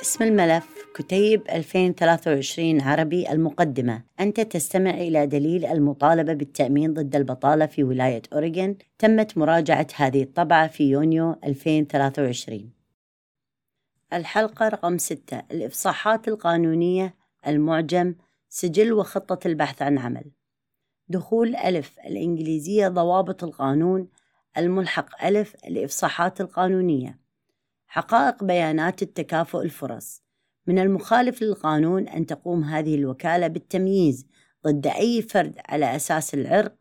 اسم الملف كتيب 2023 عربي المقدمة. أنت تستمع إلى دليل المطالبة بالتأمين ضد البطالة في ولاية أوريغون. تمت مراجعة هذه الطبعة في يونيو 2023 الحلقة رقم 6 الإفصاحات القانونية. المعجم. سجل وخطة البحث عن عمل. دخول ألف. الإنجليزية ضوابط القانون. الملحق ألف. الإفصاحات القانونية. حقائق بيانات التكافؤ الفرص. من المخالف للقانون أن تقوم هذه الوكالة بالتمييز ضد أي فرد على أساس العرق،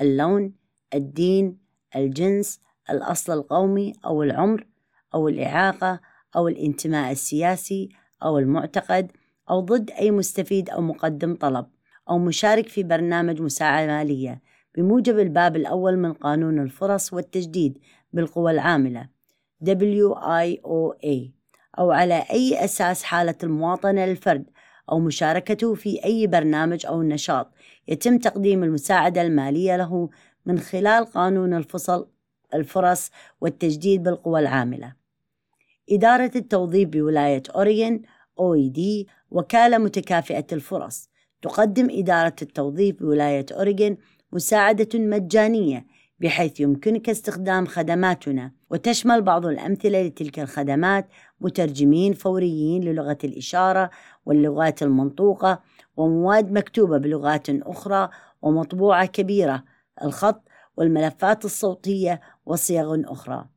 اللون، الدين، الجنس، الأصل القومي أو العمر أو الإعاقة أو الانتماء السياسي أو المعتقد أو ضد أي مستفيد أو مقدم طلب أو مشارك في برنامج مساعدة مالية. بموجب الباب الأول من قانون الفرص والتجديد بالقوى العاملة. WIOA أو على أي أساس حالة المواطنة للفرد أو مشاركته في أي برنامج أو نشاط يتم تقديم المساعدة المالية له من خلال قانون الفصل الفرص والتجديد بالقوى العاملة. إدارة التوظيف بولاية أوريغون OECD وكالة متكافئة الفرص تقدم إدارة التوظيف بولاية أوريغون مساعدة مجانية بحيث يمكنك استخدام خدماتنا. وتشمل بعض الأمثلة لتلك الخدمات مترجمين فوريين للغة الإشارة واللغات المنطوقة ومواد مكتوبة بلغات أخرى ومطبوعة كبيرة الخط والملفات الصوتية وصيغ أخرى.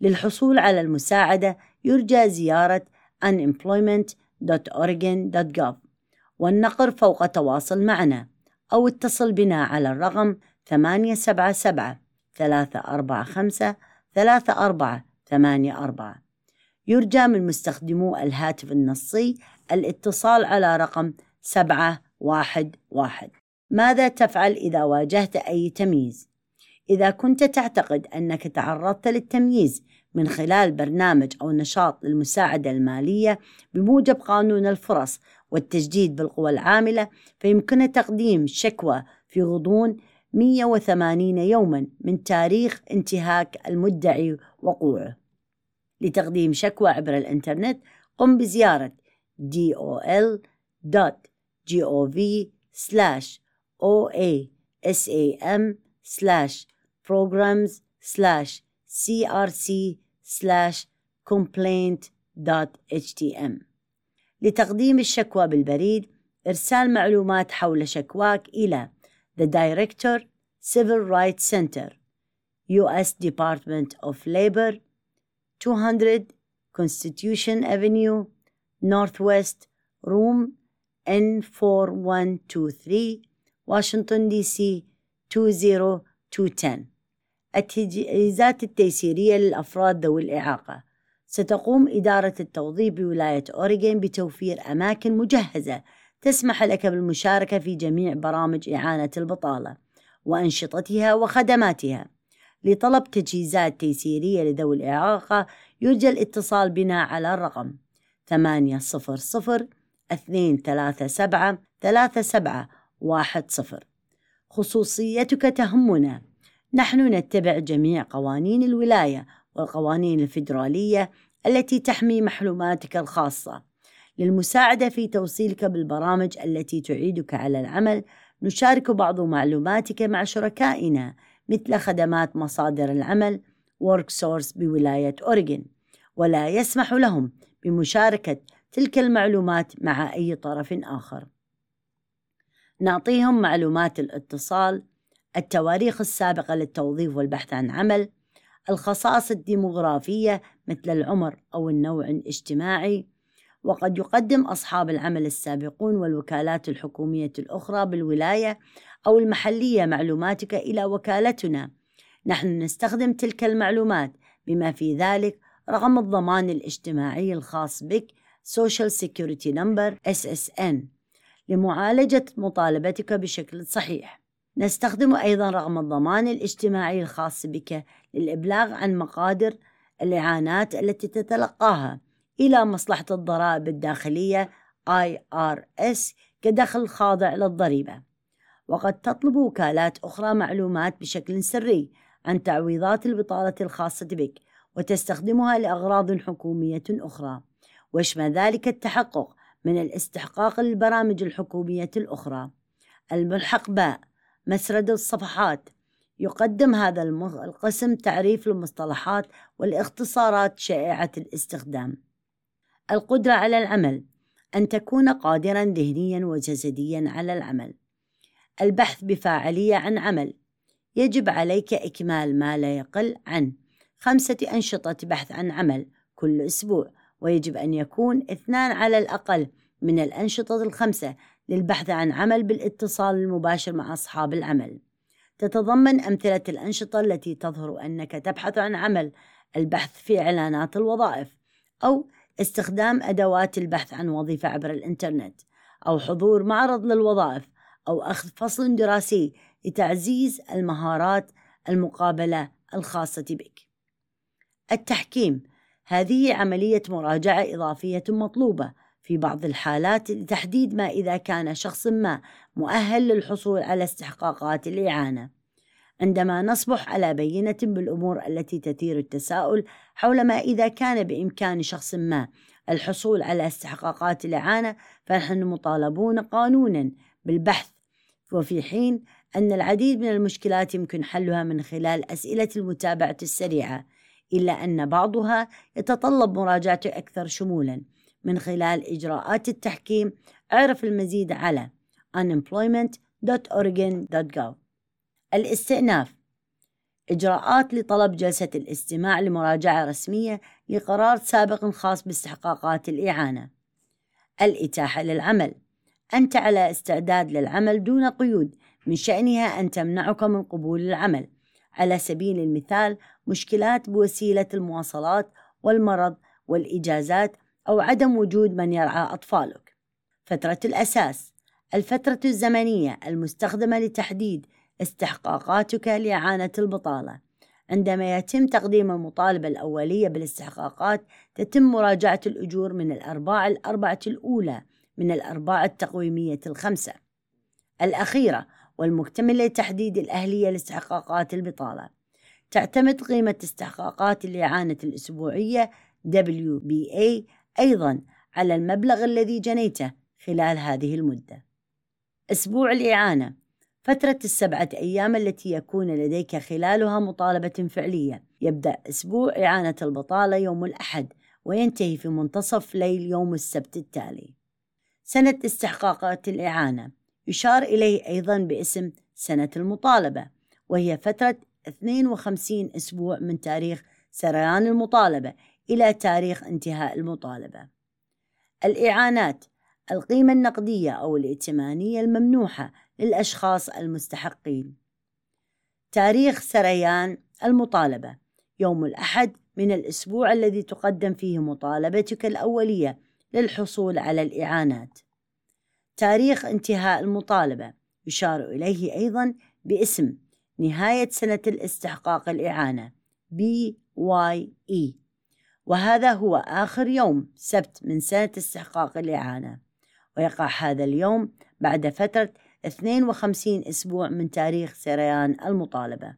للحصول على المساعدة يرجى زيارة unemployment.oregon.gov والنقر فوق تواصل معنا أو اتصل بنا على الرقم ثمانية سبعة سبعة ثلاثة أربعة خمسة ثلاثة أربعة ثمانية أربعة يرجى من مستخدمو الهاتف النصي الاتصال على رقم سبعة واحد واحد ماذا تفعل إذا واجهت أي تمييز؟ إذا كنت تعتقد أنك تعرضت للتمييز من خلال برنامج أو نشاط للمساعدة المالية بموجب قانون الفرص والتجديد بالقوى العاملة فيمكن تقديم شكوى في غضون 180 يوما من تاريخ انتهاك المدعي وقوعه. لتقديم شكوى عبر الإنترنت قم بزيارة dol.gov slash oasam slash programs slash crc slash complaint.htm لتقديم الشكوى بالبريد إرسال معلومات حول شكواك إلى the Director, Civil Rights Center, U.S. Department of Labor, 200 Constitution Avenue, Northwest, Room N4123, Washington, D.C. 20210 التجهيزات التيسيرية للأفراد ذوي الإعاقة ستقوم إدارة التوظيف بولاية أوريغون بتوفير أماكن مجهزة تسمح لك بالمشاركة في جميع برامج إعانة البطالة وأنشطتها وخدماتها. لطلب تجهيزات تيسيرية لذوي الإعاقة يرجى الاتصال بنا على الرقم ثمانية صفر صفر اثنين ثلاثة سبعة ثلاثة سبعة واحد صفر. خصوصيتك تهمنا. نحن نتبع جميع قوانين الولاية والقوانين الفيدرالية التي تحمي محلوماتك الخاصة. للمساعدة في توصيلك بالبرامج التي تعيدك على العمل. نشارك بعض معلوماتك مع شركائنا مثل خدمات مصادر العمل WorkSource بولاية أوريغون ولا يسمح لهم بمشاركة تلك المعلومات مع أي طرف آخر. نعطيهم معلومات الاتصال التواريخ السابقة للتوظيف والبحث عن عمل الخصائص الديموغرافية مثل العمر أو النوع الاجتماعي وقد يقدم أصحاب العمل السابقون والوكالات الحكومية الأخرى بالولاية أو المحلية معلوماتك إلى وكالتنا. نحن نستخدم تلك المعلومات بما في ذلك رقم الضمان الاجتماعي الخاص بك Social Security Number SSN لمعالجة مطالبتك بشكل صحيح. نستخدم أيضا رقم الضمان الاجتماعي الخاص بك للإبلاغ عن مقادر الإعانات التي تتلقاها. إلى مصلحة الضرائب الداخلية IRS كدخل خاضع للضريبة. وقد تطلب وكالات أخرى معلومات بشكل سري عن تعويضات البطالة الخاصة بك وتستخدمها لأغراض حكومية أخرى. ويشمل ذلك التحقق من الاستحقاق للبرامج الحكومية الأخرى. الملحق باء مسرد الصفحات. يقدم هذا القسم تعريف للمصطلحات والاختصارات شائعة الاستخدام. القدرة على العمل أن تكون قادرا ذهنيا وجسديا على العمل. البحث بفاعلية عن عمل يجب عليك إكمال ما لا يقل عن خمسة أنشطة بحث عن عمل كل أسبوع ويجب أن يكون اثنان على الأقل من الأنشطة الخمسة للبحث عن عمل بالاتصال المباشر مع أصحاب العمل. تتضمن أمثلة الأنشطة التي تظهر أنك تبحث عن عمل البحث في إعلانات الوظائف أو استخدام أدوات البحث عن وظيفة عبر الإنترنت أو حضور معرض للوظائف أو أخذ فصل دراسي لتعزيز المهارات المقابلة الخاصة بك. التحكيم هذه عملية مراجعة إضافية مطلوبة في بعض الحالات لتحديد ما إذا كان شخص ما مؤهل للحصول على استحقاقات الإعانة. عندما نصبح على بينة بالأمور التي تثير التساؤل حول ما إذا كان بإمكان شخص ما الحصول على استحقاقات الإعانة فنحن مطالبون قانونا بالبحث. وفي حين أن العديد من المشكلات يمكن حلها من خلال أسئلة المتابعة السريعة إلا أن بعضها يتطلب مراجعة أكثر شمولا من خلال إجراءات التحكيم. اعرف المزيد على unemployment.oregon.gov الاستئناف. إجراءات لطلب جلسة الاستماع لمراجعة رسمية لقرار سابق خاص باستحقاقات الإعانة. الإتاحة للعمل. أنت على استعداد للعمل دون قيود. من شأنها أن تمنعك من قبول العمل. على سبيل المثال مشكلات بوسيلة المواصلات والمرض والإجازات أو عدم وجود من يرعى أطفالك. فترة الأساس. الفترة الزمنية المستخدمة لتحديد استحقاقاتك لإعانة البطالة. عندما يتم تقديم المطالبة الأولية بالاستحقاقات تتم مراجعة الأجور من الأرباع الأربعة الأولى من الأرباع التقويمية الخمسة. الأخيرة والمكتملة لتحديد الأهلية لاستحقاقات البطالة. تعتمد قيمة استحقاقات الإعانة الأسبوعية WBA أيضا على المبلغ الذي جنيته خلال هذه المدة. أسبوع الإعانة. فترة السبعة أيام التي يكون لديك خلالها مطالبة فعلية. يبدأ أسبوع إعانة البطالة يوم الأحد وينتهي في منتصف ليل يوم السبت التالي. سنة استحقاقات الإعانة. يشار إليه أيضا باسم سنة المطالبة وهي فترة 52 أسبوع من تاريخ سريان المطالبة إلى تاريخ انتهاء المطالبة. الإعانات القيمة النقدية أو الائتمانية الممنوحة للأشخاص المستحقين. تاريخ سريان المطالبة. يوم الأحد من الأسبوع الذي تقدم فيه مطالبتك الأولية للحصول على الإعانات. تاريخ انتهاء المطالبة. يشار إليه أيضا باسم نهاية سنة الاستحقاق الإعانة BYE وهذا هو آخر يوم سبت من سنة استحقاق الإعانة. ويقع هذا اليوم بعد فترة 52 أسبوع من تاريخ سريان المطالبة.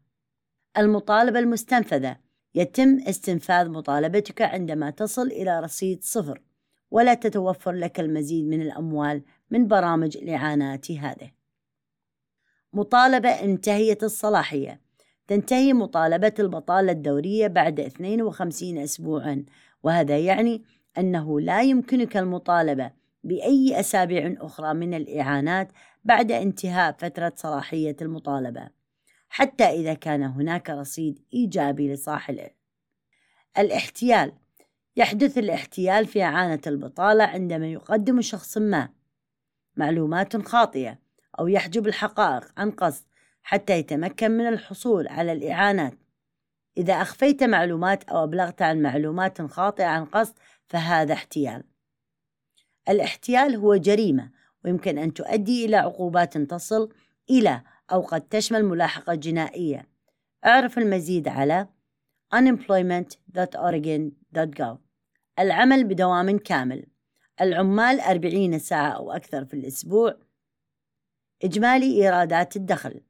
المطالبة المستنفذة. يتم استنفاذ مطالبتك عندما تصل إلى رصيد صفر ولا تتوفر لك المزيد من الأموال من برامج الإعانات هذه. مطالبة انتهيت الصلاحية. تنتهي مطالبة البطالة الدورية بعد 52 أسبوعا وهذا يعني أنه لا يمكنك المطالبة بأي أسابيع أخرى من الإعانات بعد انتهاء فترة صلاحية المطالبة حتى إذا كان هناك رصيد إيجابي لصاحبه. الاحتيال. يحدث الاحتيال في إعانة البطالة عندما يقدم شخص ما. معلومات خاطئة أو يحجب الحقائق عن قصد حتى يتمكن من الحصول على الإعانات. إذا أخفيت معلومات أو أبلغت عن معلومات خاطئة عن قصد فهذا احتيال. الاحتيال هو جريمة ويمكن أن تؤدي إلى عقوبات تصل إلى أو قد تشمل ملاحقة جنائية. اعرف المزيد على unemployment.oregon.gov العمل بدوام كامل. العمال أربعين ساعة أو أكثر في الأسبوع. إجمالي إيرادات الدخل.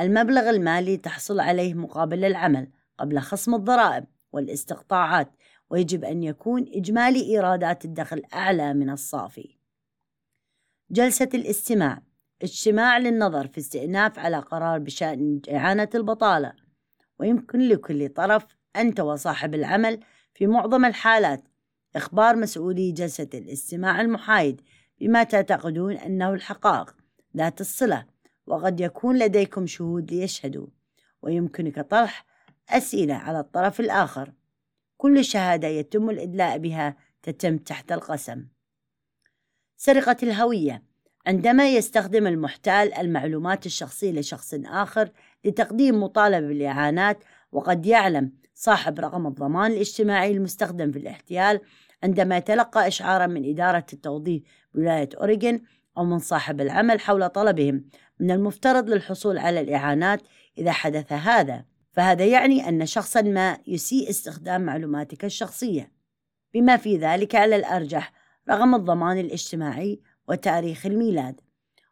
المبلغ المالي تحصل عليه مقابل العمل قبل خصم الضرائب والاستقطاعات. ويجب أن يكون إجمالي إيرادات الدخل أعلى من الصافي. جلسة الاستماع اجتماع للنظر في استئناف على قرار بشأن إعانة البطالة. ويمكن لكل طرف أنت وصاحب العمل في معظم الحالات. إخبار مسؤولي جلسة الاستماع المحايد بما تعتقدون أنه الحقائق ذات الصلة وقد يكون لديكم شهود ليشهدوا. ويمكنك طرح أسئلة على الطرف الآخر. كل شهادة يتم الإدلاء بها تتم تحت القسم. سرقة الهوية عندما يستخدم المحتال المعلومات الشخصية لشخص آخر لتقديم مطالبة بالإعانات وقد يعلم صاحب رقم الضمان الاجتماعي المستخدم في الاحتيال عندما يتلقى إشعارا من إدارة التوظيف بولاية أوريغون أو من صاحب العمل حول طلبهم من المفترض للحصول على الإعانات إذا حدث هذا. فهذا يعني أن شخصا ما يسيء استخدام معلوماتك الشخصية. بما في ذلك على الأرجح رقم الضمان الاجتماعي وتاريخ الميلاد.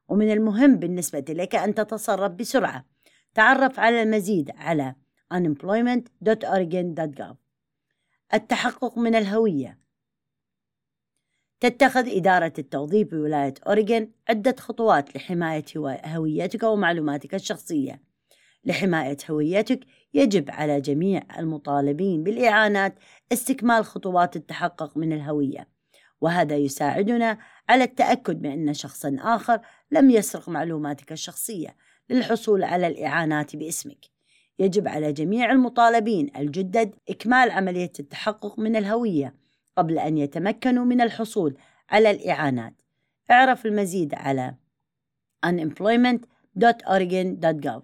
ومن المهم بالنسبة لك أن تتصرف بسرعة. تعرف على المزيد على unemployment.oregon.gov التحقق من الهوية. تتخذ إدارة التوظيف بولاية أوريغون عدة خطوات لحماية هويتك ومعلوماتك الشخصية. لحماية هويتك يجب على جميع المطالبين بالإعانات استكمال خطوات التحقق من الهوية. وهذا يساعدنا على التأكد من أن شخصا آخر لم يسرق معلوماتك الشخصية للحصول على الإعانات باسمك. يجب على جميع المطالبين الجدد إكمال عملية التحقق من الهوية قبل أن يتمكنوا من الحصول على الإعانات. اعرف المزيد على unemployment.oregon.gov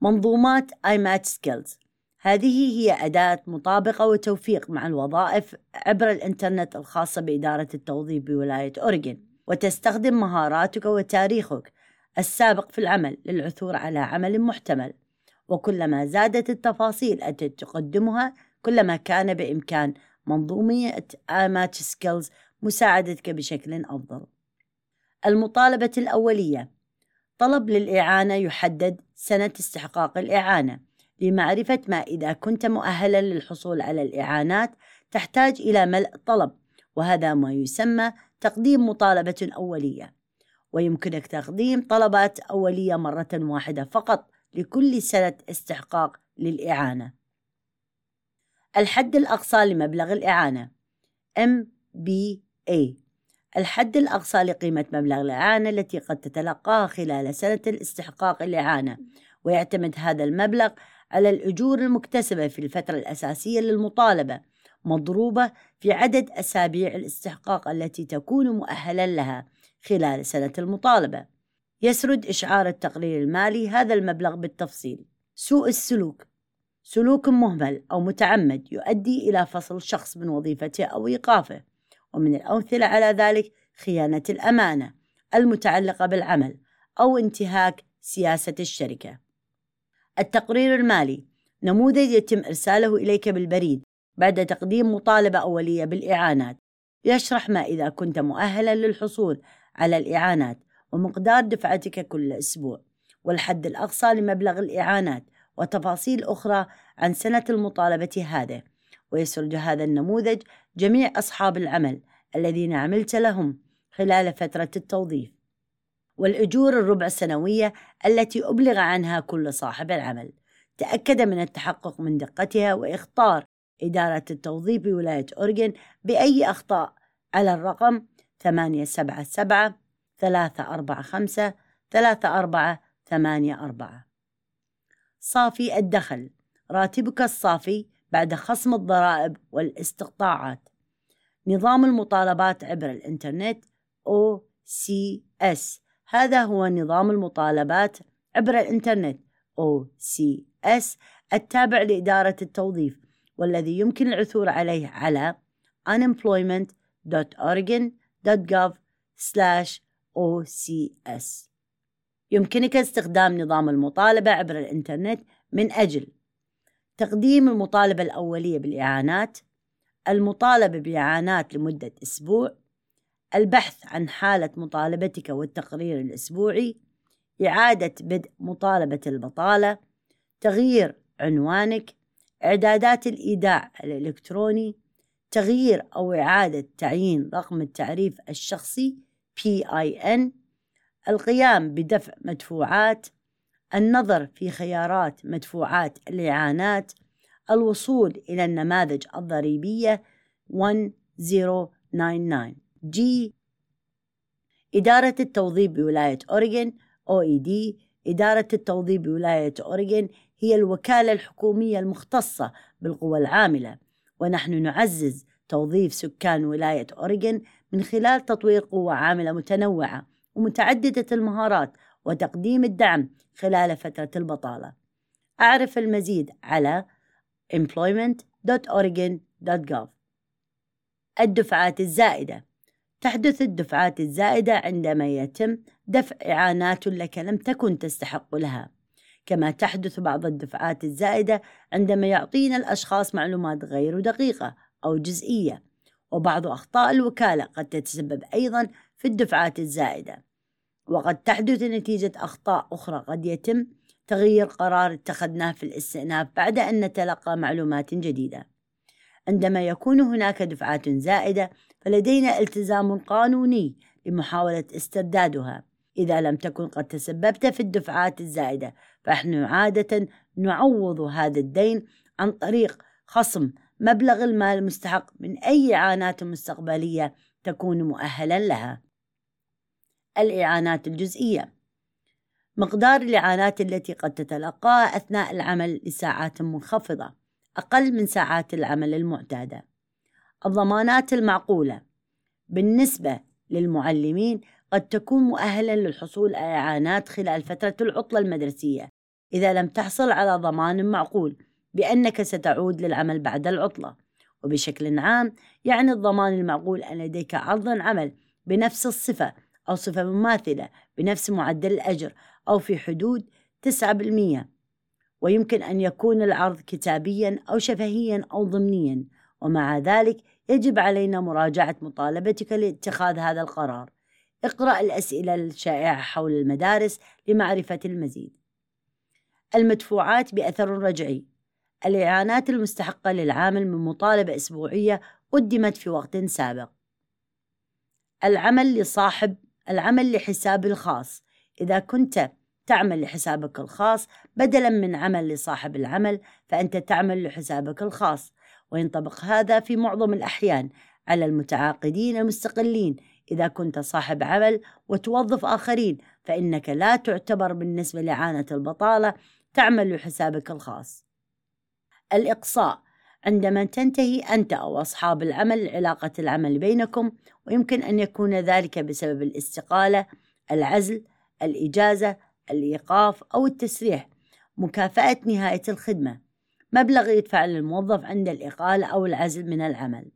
منظومات IMAT Skills. هذه هي أداة مطابقة وتوفيق مع الوظائف عبر الإنترنت الخاصة بإدارة التوظيف بولاية أوريغون وتستخدم مهاراتك وتاريخك السابق في العمل للعثور على عمل محتمل. وكلما زادت التفاصيل التي تقدمها كلما كان بإمكان منظومية آمات سكيلز مساعدتك بشكل أفضل. المطالبة الأولية طلب للإعانة يحدد سنة استحقاق الإعانة. لمعرفة ما إذا كنت مؤهلا للحصول على الإعانات تحتاج إلى ملء طلب وهذا ما يسمى تقديم مطالبة أولية. ويمكنك تقديم طلبات أولية مرة واحدة فقط لكل سنة استحقاق للإعانة. الحد الأقصى لمبلغ الإعانة. MBA الحد الأقصى لقيمة مبلغ الإعانة التي قد تتلقاها خلال سنة الاستحقاق الإعانة. ويعتمد هذا المبلغ على الأجور المكتسبة في الفترة الأساسية للمطالبة مضروبة في عدد أسابيع الاستحقاق التي تكون مؤهلا لها خلال سنة المطالبة. يسرد إشعار التقرير المالي هذا المبلغ بالتفصيل. سوء السلوك. سلوك مهمل أو متعمد يؤدي إلى فصل شخص من وظيفته أو إيقافه ومن الأمثلة على ذلك خيانة الأمانة المتعلقة بالعمل أو انتهاك سياسة الشركة. التقرير المالي. نموذج يتم إرساله إليك بالبريد بعد تقديم مطالبة أولية بالإعانات. يشرح ما إذا كنت مؤهلا للحصول على الإعانات ومقدار دفعتك كل أسبوع والحد الأقصى لمبلغ الإعانات وتفاصيل أخرى عن سنة المطالبة هذه. ويسرد هذا النموذج جميع أصحاب العمل الذين عملت لهم خلال فترة التوظيف. والأجور الربع سنوية التي أبلغ عنها كل صاحب العمل. تأكد من التحقق من دقتها وإخطار إدارة التوظيف بولاية أورجن بأي أخطاء على الرقم 877 345 3484 صافي الدخل. راتبك الصافي بعد خصم الضرائب والاستقطاعات. نظام المطالبات عبر الإنترنت OCS هذا هو نظام المطالبات عبر الإنترنت OCS التابع لإدارة التوظيف والذي يمكن العثور عليه على unemployment.oregon.gov/ocs يمكنك استخدام نظام المطالبة عبر الإنترنت من أجل تقديم المطالبة الأولية بالإعانات المطالبة بإعانات لمدة أسبوع البحث عن حالة مطالبتك والتقرير الأسبوعي إعادة بدء مطالبة البطالة تغيير عنوانك إعدادات الإيداع الإلكتروني تغيير أو إعادة تعيين رقم التعريف الشخصي PIN القيام بدفع مدفوعات النظر في خيارات مدفوعات الإعانات الوصول إلى النماذج الضريبية 1099 G إدارة التوظيف بولاية أوريغون OECD إدارة التوظيف بولاية أوريغون هي الوكالة الحكومية المختصة بالقوى العاملة. ونحن نعزز توظيف سكان ولاية أوريغون من خلال تطوير قوة عاملة متنوعة ومتعددة المهارات وتقديم الدعم خلال فترة البطالة. أعرف المزيد على employment.oregon.gov الدفعات الزائدة. تحدث الدفعات الزائدة عندما يتم دفع إعانات لك لم تكن تستحق لها. كما تحدث بعض الدفعات الزائدة عندما يعطينا الأشخاص معلومات غير دقيقة أو جزئية وبعض أخطاء الوكالة قد تتسبب أيضا في الدفعات الزائدة. وقد تحدث نتيجة أخطاء أخرى قد يتم تغيير قرار اتخذناه في الاستئناف بعد أن نتلقى معلومات جديدة. عندما يكون هناك دفعات زائدة فلدينا التزام قانوني لمحاولة استردادها إذا لم تكن قد تسببت في الدفعات الزائدة فنحن عادة نعوض هذا الدين عن طريق خصم مبلغ المال المستحق من أي إعانات مستقبلية تكون مؤهلا لها. الإعانات الجزئية مقدار الإعانات التي قد تتلقاها أثناء العمل لساعات منخفضة أقل من ساعات العمل المعتادة. الضمانات المعقولة. بالنسبة للمعلمين قد تكون مؤهلا للحصول على إعانات خلال فترة العطلة المدرسية إذا لم تحصل على ضمان معقول بأنك ستعود للعمل بعد العطلة. وبشكل عام يعني الضمان المعقول أن لديك عرض عمل بنفس الصفة أو صفة مماثلة بنفس معدل الأجر أو في حدود 9% ويمكن أن يكون العرض كتابيا أو شفهيا أو ضمنيا. ومع ذلك يجب علينا مراجعة مطالبتك لاتخاذ هذا القرار. اقرأ الأسئلة الشائعة حول المدارس لمعرفة المزيد. المدفوعات بأثر رجعي. الإعانات المستحقة للعامل من مطالبة أسبوعية قدمت في وقت سابق. العمل لصاحب العمل لحساب الخاص. إذا كنت تعمل لحسابك الخاص بدلا من عمل لصاحب العمل فأنت تعمل لحسابك الخاص. وينطبق هذا في معظم الأحيان على المتعاقدين المستقلين. إذا كنت صاحب عمل وتوظف آخرين فإنك لا تعتبر بالنسبة لعانة البطالة تعمل لحسابك الخاص. الإقصاء عندما تنتهي أنت أو أصحاب العمل علاقة العمل بينكم ويمكن أن يكون ذلك بسبب الاستقالة العزل الإجازة الإيقاف أو التسريح. مكافأة نهاية الخدمة. مبلغ يدفع للموظف عند الإقالة أو العزل من العمل.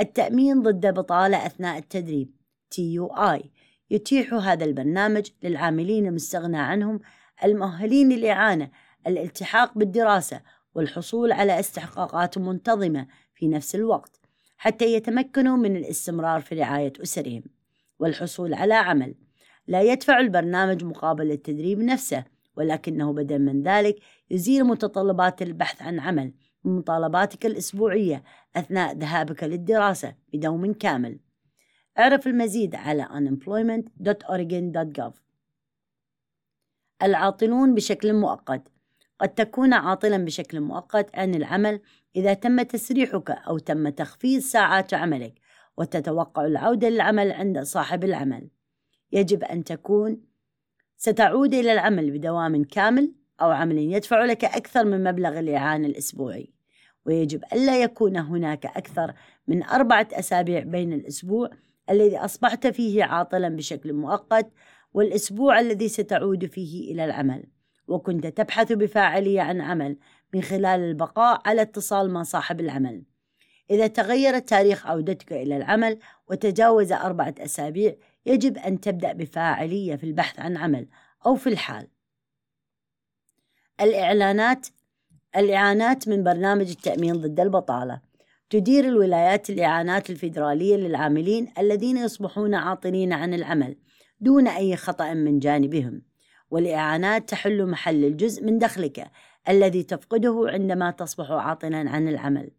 التأمين ضد بطالة أثناء التدريب. TUI يتيح هذا البرنامج للعاملين المستغنى عنهم المؤهلين للإعانة الالتحاق بالدراسة والحصول على استحقاقات منتظمة في نفس الوقت حتى يتمكنوا من الاستمرار في رعاية أسرهم والحصول على عمل. لا يدفع البرنامج مقابل التدريب نفسه. ولكنه بدل من ذلك يزيل متطلبات البحث عن عمل من مطالباتك الأسبوعية أثناء ذهابك للدراسة بدوم كامل. اعرف المزيد على unemployment.oregon.gov العاطلون بشكل مؤقت. قد تكون عاطلا بشكل مؤقت عن العمل إذا تم تسريحك أو تم تخفيض ساعات عملك وتتوقع العودة للعمل عند صاحب العمل. يجب أن تكون ستعود إلى العمل بدوام كامل أو عمل يدفع لك أكثر من مبلغ الإعانة الأسبوعي. ويجب ألا يكون هناك أكثر من أربعة أسابيع بين الأسبوع الذي أصبحت فيه عاطلا بشكل مؤقت والأسبوع الذي ستعود فيه إلى العمل. وكنت تبحث بفاعلية عن عمل من خلال البقاء على اتصال مع صاحب العمل. إذا تغير تاريخ عودتك إلى العمل وتجاوز أربعة أسابيع يجب أن تبدأ بفاعلية في البحث عن عمل أو في الحال. الإعلانات الإعانات من برنامج التأمين ضد البطالة. تدير الولايات الإعانات الفيدرالية للعاملين الذين يصبحون عاطلين عن العمل دون أي خطأ من جانبهم. والإعانات تحل محل الجزء من دخلك الذي تفقده عندما تصبح عاطلا عن العمل.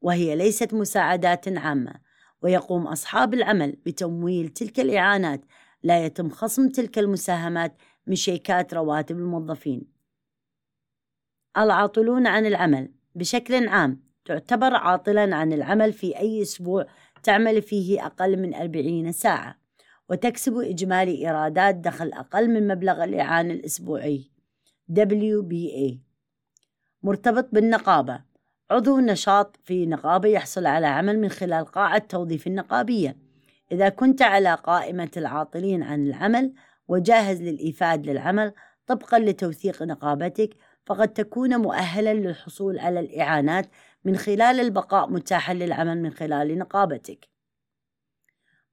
وهي ليست مساعدات عامة ويقوم أصحاب العمل بتمويل تلك الإعانات لا يتم خصم تلك المساهمات من شيكات رواتب الموظفين. العاطلون عن العمل بشكل عام تعتبر عاطلا عن العمل في أي أسبوع تعمل فيه أقل من 40 ساعة وتكسب إجمالي إيرادات دخل أقل من مبلغ الإعانة الأسبوعي. WBA مرتبط بالنقابة عضو نشط في نقابة يحصل على عمل من خلال قاعة توظيف النقابية. إذا كنت على قائمة العاطلين عن العمل وجاهز للإيفاد للعمل طبقا لتوثيق نقابتك فقد تكون مؤهلا للحصول على الإعانات من خلال البقاء متاحا للعمل من خلال نقابتك.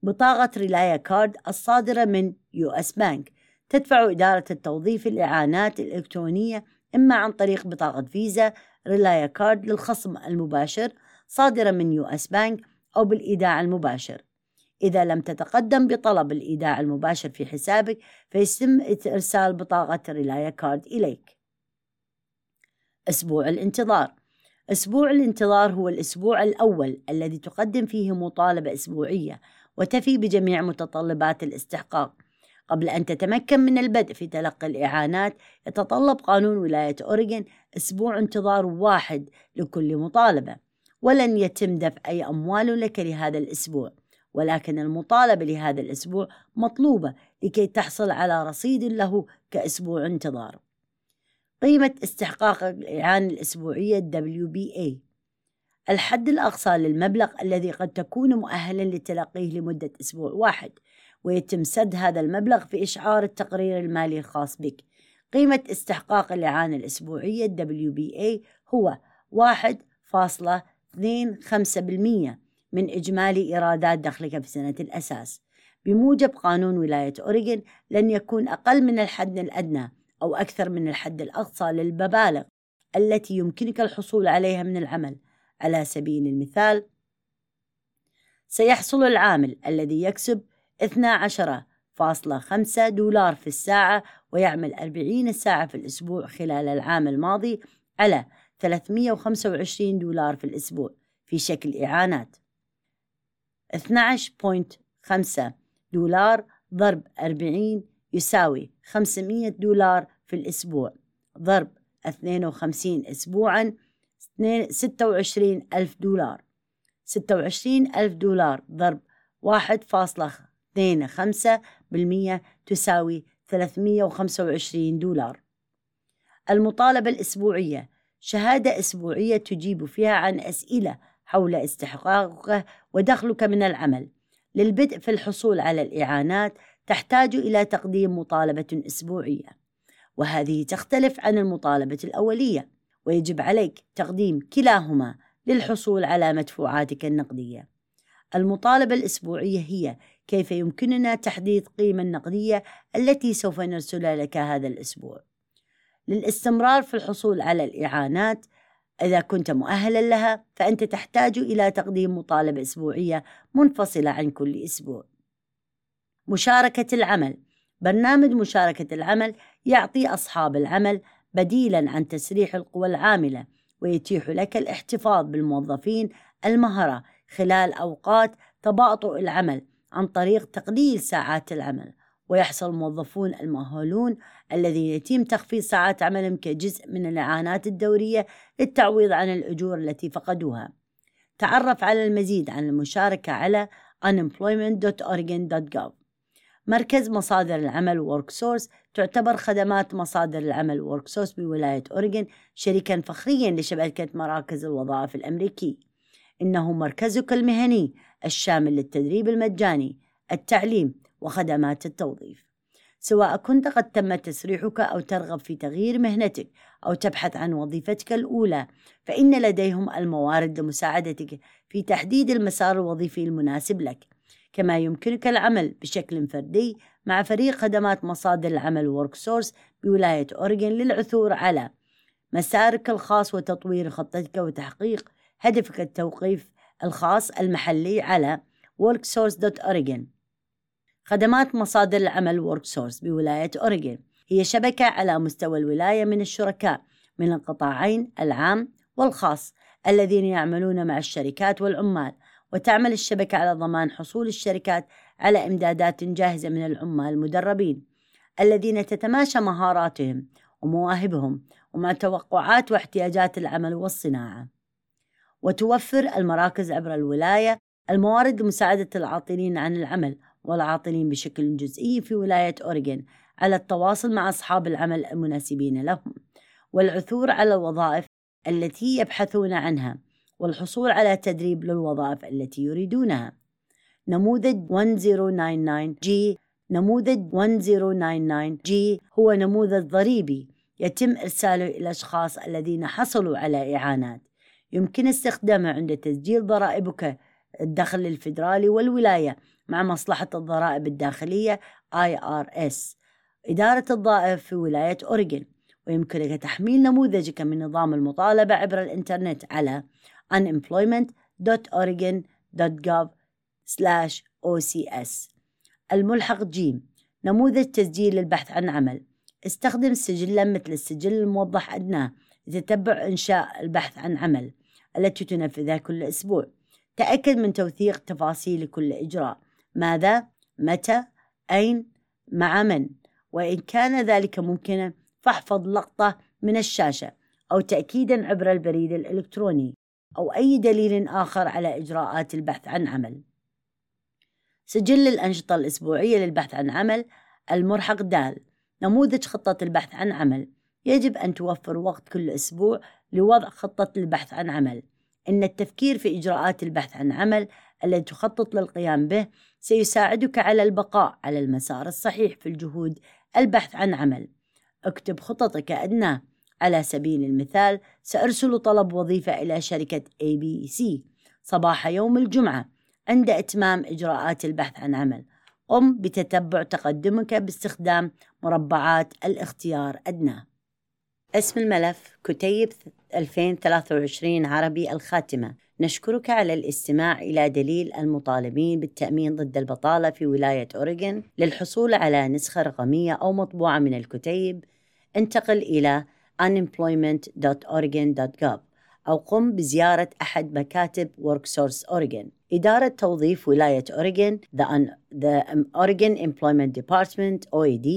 بطاقة ReliaCard الصادرة من U.S. Bank. تدفع إدارة التوظيف الإعانات الإلكترونية إما عن طريق بطاقة فيزا ReliaCard للخصم المباشر صادرة من U.S. Bank أو بالإيداع المباشر. إذا لم تتقدم بطلب الإيداع المباشر في حسابك فيتم إرسال بطاقة ReliaCard إليك. أسبوع الانتظار. أسبوع الانتظار هو الأسبوع الأول الذي تقدم فيه مطالبة أسبوعية وتفي بجميع متطلبات الاستحقاق. قبل أن تتمكن من البدء في تلقي الإعانات يتطلب قانون ولاية أوريغون أسبوع انتظار واحد لكل مطالبة ولن يتم دفع أي أموال لك لهذا الأسبوع ولكن المطالبة لهذا الأسبوع مطلوبة لكي تحصل على رصيد له كأسبوع انتظار. قيمة استحقاق الإعانة الأسبوعية WBA الحد الأقصى للمبلغ الذي قد تكون مؤهلا لتلقيه لمدة أسبوع واحد. ويتم سد هذا المبلغ في إشعار التقرير المالي الخاص بك. قيمة استحقاق الإعانة الأسبوعية WBA هو 1.25% من إجمالي إيرادات دخلك في سنة الأساس. بموجب قانون ولاية أوريغون لن يكون أقل من الحد الأدنى أو أكثر من الحد الأقصى للمبالغ التي يمكنك الحصول عليها من العمل. على سبيل المثال سيحصل العامل الذي يكسب 12.5 دولار في الساعة ويعمل 40 ساعة في الأسبوع خلال العام الماضي على 325 دولار في الأسبوع. في شكل إعانات. 12.5 دولار ضرب 40 يساوي 500 دولار في الأسبوع. ضرب 52 أسبوعا 26 ألف دولار. 26 ألف دولار ضرب 1.25 بالمية تساوي 325 دولار. المطالبة الأسبوعية. شهادة أسبوعية تجيب فيها عن أسئلة حول استحقاقك ودخلك من العمل. للبدء في الحصول على الإعانات تحتاج إلى تقديم مطالبة أسبوعية. وهذه تختلف عن المطالبة الأولية. ويجب عليك تقديم كلاهما للحصول على مدفوعاتك النقدية. المطالبة الأسبوعية هي كيف يمكننا تحديد قيمة النقدية التي سوف نرسلها لك هذا الأسبوع؟ للاستمرار في الحصول على الإعانات إذا كنت مؤهلا لها فأنت تحتاج إلى تقديم مطالبة أسبوعية منفصلة عن كل أسبوع. مشاركة العمل. برنامج مشاركة العمل يعطي أصحاب العمل بديلا عن تسريح القوى العاملة ويتيح لك الاحتفاظ بالموظفين المهرة خلال أوقات تباطؤ العمل عن طريق تقليل ساعات العمل ويحصل الموظفون المؤهلون الذين يتم تخفيض ساعات عملهم كجزء من الإعانات الدورية للتعويض عن الأجور التي فقدوها. تعرف على المزيد عن المشاركة على unemployment.oregon.gov مركز مصادر العمل WorkSource تعتبر خدمات مصادر العمل WorkSource بولاية أوريغون شريكا فخريا لشبكة مراكز الوظائف الأمريكي. إنه مركزك المهني الشامل للتدريب المجاني التعليم وخدمات التوظيف. سواء كنت قد تم تسريحك أو ترغب في تغيير مهنتك أو تبحث عن وظيفتك الأولى فإن لديهم الموارد لمساعدتك في تحديد المسار الوظيفي المناسب لك. كما يمكنك العمل بشكل فردي مع فريق خدمات مصادر العمل WorkSource بولاية أوريغون للعثور على مسارك الخاص وتطوير خطتك وتحقيق هدفك التوقيف الخاص المحلي على worksource.oregon خدمات مصادر العمل WorkSource بولاية أوريغون هي شبكة على مستوى الولاية من الشركاء من القطاعين العام والخاص الذين يعملون مع الشركات والعمال وتعمل الشبكة على ضمان حصول الشركات على إمدادات جاهزة من العمال المدربين الذين تتماشى مهاراتهم ومواهبهم ومع توقعات واحتياجات العمل والصناعة. وتوفر المراكز عبر الولاية الموارد لمساعدة العاطلين عن العمل والعاطلين بشكل جزئي في ولاية أوريغون على التواصل مع أصحاب العمل المناسبين لهم. والعثور على الوظائف التي يبحثون عنها والحصول على تدريب للوظائف التي يريدونها. نموذج 1099G نموذج 1099G هو نموذج ضريبي يتم إرساله إلى الأشخاص الذين حصلوا على إعانات. يمكن استخدامه عند تسجيل ضرائبك الدخل الفيدرالي والولاية مع مصلحة الضرائب الداخلية IRS إدارة الضائف في ولاية أوريغون ويمكنك تحميل نموذجك من نظام المطالبة عبر الإنترنت على unemployment.oregon.gov/ocs الملحق جيم. نموذج تسجيل البحث عن عمل. استخدم سجلا مثل السجل الموضح أدناه لتتبع إنشاء البحث عن عمل. التي تنفذها كل أسبوع تأكد من توثيق تفاصيل كل إجراء ماذا؟ متى؟ أين؟ مع من؟ وإن كان ذلك ممكنا فاحفظ لقطة من الشاشة أو تأكيدا عبر البريد الإلكتروني أو أي دليل آخر على إجراءات البحث عن عمل سجل الأنشطة الأسبوعية للبحث عن عمل المرحق دال نموذج خطة البحث عن عمل يجب أن توفر وقت كل أسبوع لوضع خطة البحث عن عمل. إن التفكير في إجراءات البحث عن عمل التي تخطط للقيام به سيساعدك على البقاء على المسار الصحيح في الجهود. البحث عن عمل. اكتب خططك أدناه على سبيل المثال سأرسل طلب وظيفة إلى شركة ABC صباح يوم الجمعة. عند إتمام إجراءات البحث عن عمل. قم بتتبع تقدمك باستخدام مربعات الاختيار أدناه اسم الملف كتيب 2023 عربي الخاتمة. نشكرك على الاستماع إلى دليل المطالبين بالتأمين ضد البطالة في ولاية أوريغون للحصول على نسخة رقمية أو مطبوعة من الكتيب. انتقل إلى unemployment.oregon.gov أو قم بزيارة أحد مكاتب WorkSource Oregon. إدارة توظيف ولاية أوريغون the, the Oregon Employment Department OED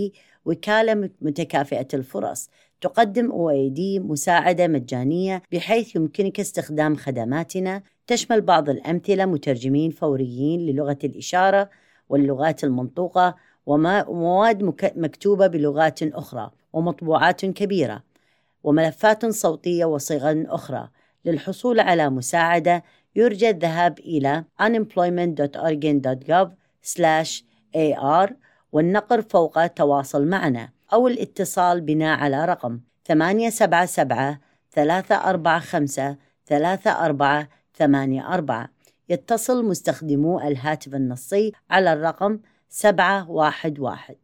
وكالة متكافئة الفرص. تقدم OAD مساعدة مجانية بحيث يمكنك استخدام خدماتنا. تشمل بعض الأمثلة مترجمين فوريين للغة الإشارة واللغات المنطوقة ومواد مكتوبة بلغات أخرى ومطبوعات كبيرة وملفات صوتية وصيغ أخرى. للحصول على مساعدة يرجى الذهاب إلى unemployment.oregon.gov/ar والنقر فوق تواصل معنا. أو الاتصال بنا على رقم 877 345 3484 يتصل مستخدمو الهاتف النصي على الرقم 711